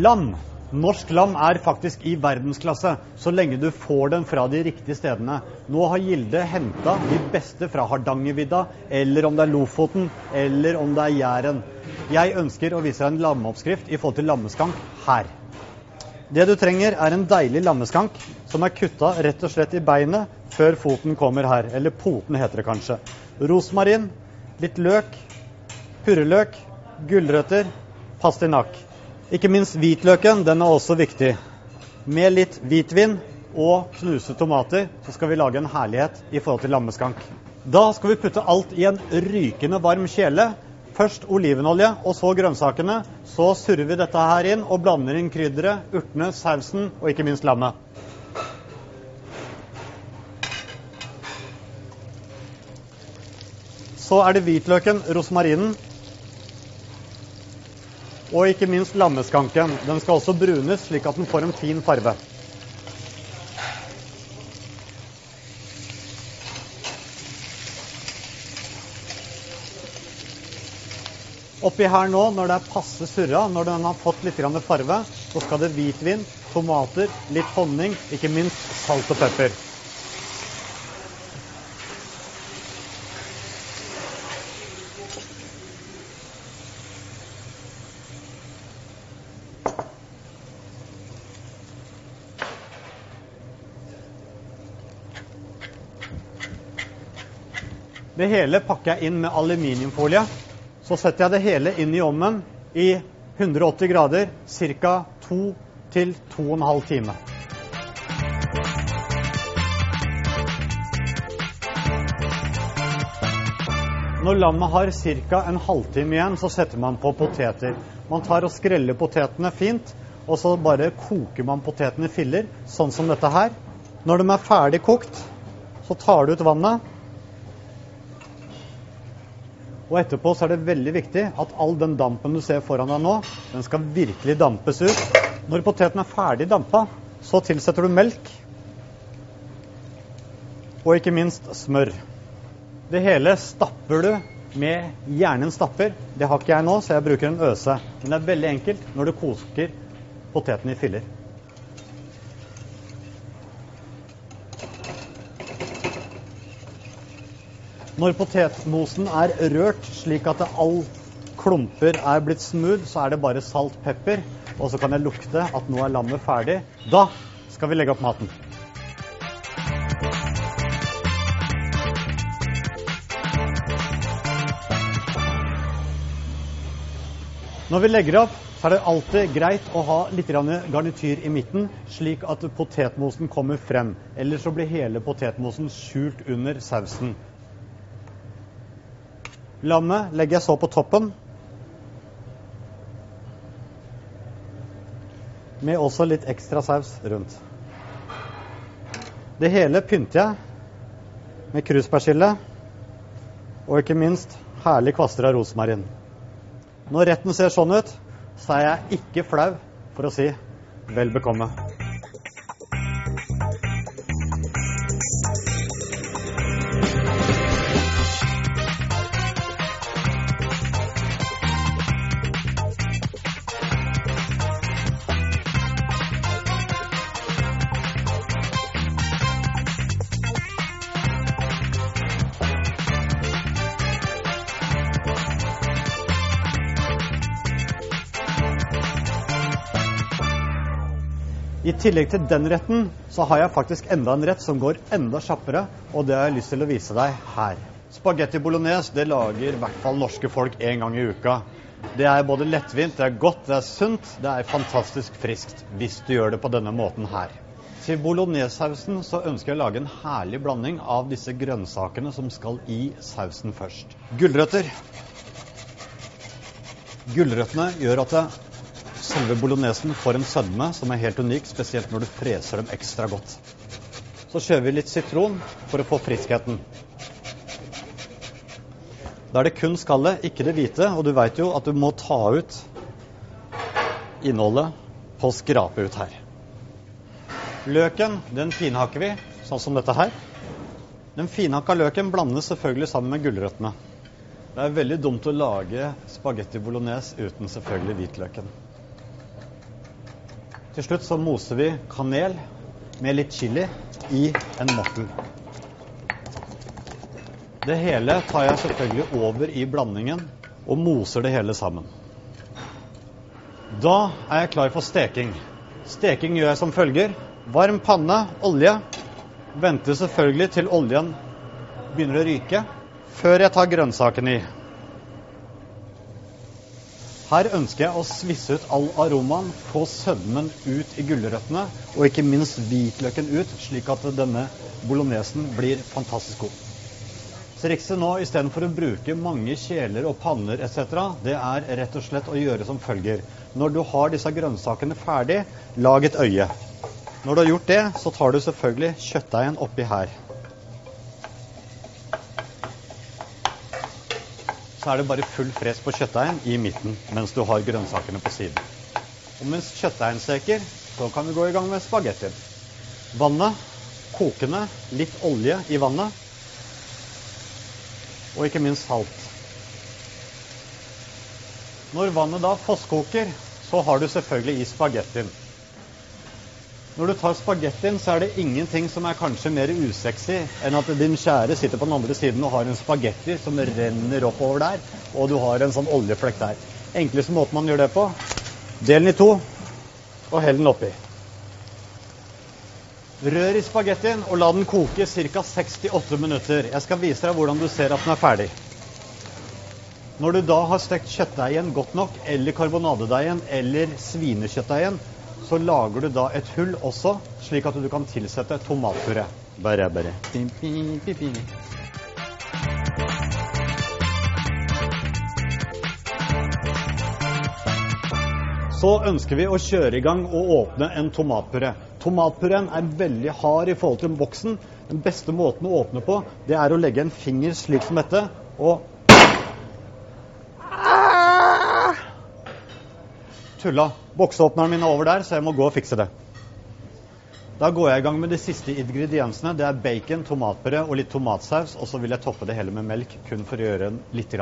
Lam. Norsk lam er faktisk i verdensklasse, så lenge du får den fra de riktige stedene. Nå har Gilde henta de beste fra Hardangervidda, eller om det er Lofoten, eller om det er Jæren. Jeg ønsker å vise deg en lammeoppskrift i forhold til lammeskank her. Det du trenger, er en deilig lammeskank som er kutta rett og slett i beinet før foten kommer her. Eller poten, heter det kanskje. Rosmarin, litt løk, purreløk, gulrøtter, pastinakk. Ikke minst hvitløken, den er også viktig. Med litt hvitvin og knuste tomater så skal vi lage en herlighet i forhold til lammeskank. Da skal vi putte alt i en rykende varm kjele. Først olivenolje, og så grønnsakene. Så surrer vi dette her inn og blander inn krydderet, urtene, sausen og ikke minst lammet. Så er det hvitløken, rosmarinen, og ikke minst lammeskanken. Den skal også brunes, slik at den får en fin farve. Oppi her nå, når det er passe surra, når den har fått litt farve, så skal det hvitvin, tomater, litt honning, ikke minst salt og pepper. Det hele pakker jeg inn med aluminiumfolie. Så setter jeg det hele inn i ovnen i 180 grader ca. 2 til 2,5 timer. Når lammet har ca. en halvtime igjen, så setter man på poteter. Man tar og skreller potetene fint, og så bare koker man potetene i filler, sånn som dette her. Når de er ferdig kokt, så tar du ut vannet, og etterpå så er det veldig viktig at all den dampen du ser foran deg nå, den skal virkelig dampes ut. Når poteten er ferdig dampa, så tilsetter du melk. Og ikke minst smør. Det hele stapper du med hjernen stapper. Det har ikke jeg nå, så jeg bruker en øse. Men det er veldig enkelt når du koker poteten i filler. Når potetmosen er rørt slik at all klumper er blitt smooth, så er det bare salt, pepper, og så kan jeg lukte at nå er lammet ferdig. Da skal vi legge opp maten. Når vi legger opp, så er det alltid greit å ha litt garnityr i midten, slik at potetmosen kommer frem. Ellers så blir hele potetmosen skjult under sausen. Lammet legger jeg så på toppen. Med også litt ekstra saus rundt. Det hele pynter jeg med kruspersille og ikke minst herlig kvaster av rosmarin. Når retten ser sånn ut, så er jeg ikke flau for å si vel bekomme. I tillegg til den retten, så har jeg faktisk enda en rett som går enda kjappere, og det har jeg lyst til å vise deg her. Spagetti bolognese det lager i hvert fall norske folk én gang i uka. Det er både lettvint, det er godt, det er sunt, det er fantastisk friskt hvis du gjør det på denne måten her. Til bolognesesausen så ønsker jeg å lage en herlig blanding av disse grønnsakene som skal i sausen først. Gulrøtter. Gulrøttene gjør at det selve bolognesen får en sødme som er helt unik, spesielt når du freser dem ekstra godt. Så kjører vi litt sitron for å få friskheten. Da er det kun skallet, ikke det hvite, og du veit jo at du må ta ut innholdet på å skrape ut her. Løken den finhakker vi, sånn som dette her. Den finhakka løken blandes selvfølgelig sammen med gulrøttene. Det er veldig dumt å lage spagetti bolognese uten selvfølgelig hvitløken. Til slutt så moser vi kanel med litt chili i en mortel. Det hele tar jeg selvfølgelig over i blandingen og moser det hele sammen. Da er jeg klar for steking. Steking gjør jeg som følger. Varm panne, olje. Venter selvfølgelig til oljen begynner å ryke, før jeg tar grønnsakene i. Her ønsker jeg å svisse ut all aromaen, få sødmen ut i gulrøttene, og ikke minst hvitløken ut, slik at denne bolognesen blir fantastisk god. Trikset nå istedenfor å bruke mange kjeler og panner etc., det er rett og slett å gjøre som følger. Når du har disse grønnsakene ferdig, lag et øye. Når du har gjort det, så tar du selvfølgelig kjøttdeigen oppi her. Så er det bare full fres på kjøttdeigen i midten mens du har grønnsakene på siden. Og mens kjøttdeigen steker, så kan vi gå i gang med spagettien. Vannet kokende, litt olje i vannet, og ikke minst salt. Når vannet da fosskoker, så har du selvfølgelig i spagettien. Når du tar spagettien, så er det ingenting som er kanskje mer usexy enn at din kjære sitter på den andre siden og har en spagetti som renner oppover der, og du har en sånn oljeflekk der. Enkleste måten man gjør det på, del den i to og hell den oppi. Rør i spagettien og la den koke ca. 68 minutter. Jeg skal vise deg hvordan du ser at den er ferdig. Når du da har stekt kjøttdeigen godt nok, eller karbonadedeigen eller svinekjøttdeigen, så lager du da et hull også, slik at du kan tilsette tomatpuré. Bare, bare. Så ønsker vi å kjøre i gang og åpne en tomatpuré. Tomatpureen er veldig hard i forhold til boksen. Den beste måten å åpne på, det er å legge en finger slik som dette og Tulla. Boksåpneren min er over der, så jeg må gå og fikse det. Da går jeg i gang med de siste ingrediensene. Det er bacon, tomatpuré og litt tomatsaus. Og så vil jeg toppe det hele med melk, kun for å gjøre den litt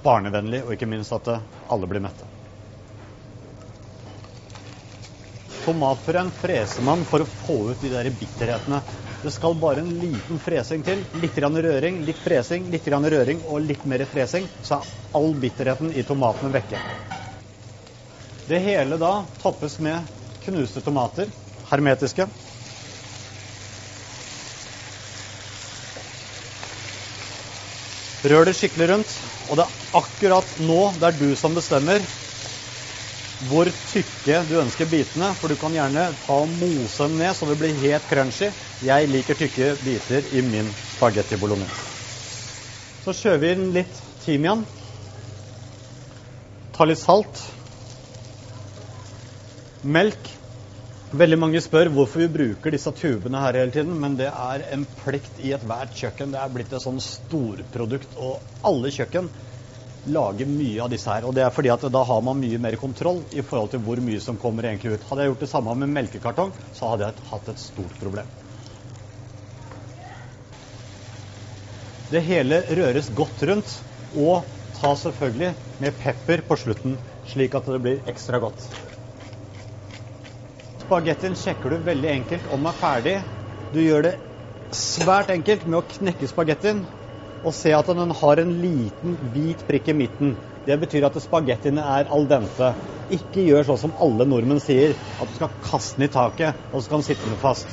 barnevennlig, og ikke minst at alle blir mette. Tomatpureen freser man for å få ut de der bitterhetene. Det skal bare en liten fresing til. Litt røring, litt fresing, litt røring og litt mer fresing. Så er all bitterheten i tomatene vekke. Det hele da toppes med knuste tomater, hermetiske. Rør det skikkelig rundt, og det er akkurat nå det er du som bestemmer hvor tykke du ønsker bitene. For du kan gjerne ta og mose dem ned så det blir helt crunchy. Jeg liker tykke biter i min spagetti bolognese. Så kjører vi inn litt timian. Ta litt salt. Melk. Veldig mange spør hvorfor vi bruker disse tubene her hele tiden, men det er en plikt i ethvert kjøkken. Det er blitt et sånn storprodukt, og alle kjøkken lager mye av disse her. Og det er fordi at da har man mye mer kontroll i forhold til hvor mye som kommer egentlig ut. Hadde jeg gjort det samme med melkekartong, så hadde jeg hatt et stort problem. Det hele røres godt rundt, og ta selvfølgelig med pepper på slutten, slik at det blir ekstra godt. Spagettien sjekker du veldig enkelt om den er ferdig. Du gjør det svært enkelt med å knekke spagettien og se at den har en liten hvit prikk i midten. Det betyr at spagettiene er al dente. Ikke gjør sånn som alle nordmenn sier, at du skal kaste den i taket, og så skal den sitte den fast.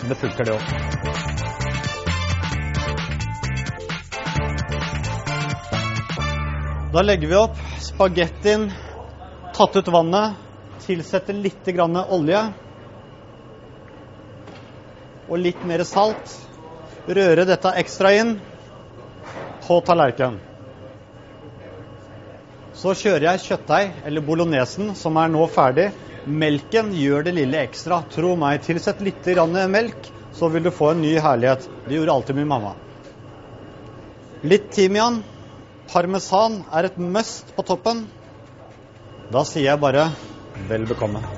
Men det funker, det òg. Da legger vi opp spagettien, tatt ut vannet, Tilsette litt olje og litt mer salt. Røre dette ekstra inn på tallerkenen. Så kjører jeg kjøttdeig, eller bolognesen, som er nå ferdig. Melken gjør det lille ekstra. Tro meg, tilsett litt melk, så vil du få en ny herlighet. Det gjorde alltid min mamma. Litt timian. Parmesan er et must på toppen. Da sier jeg bare Vel bekomme.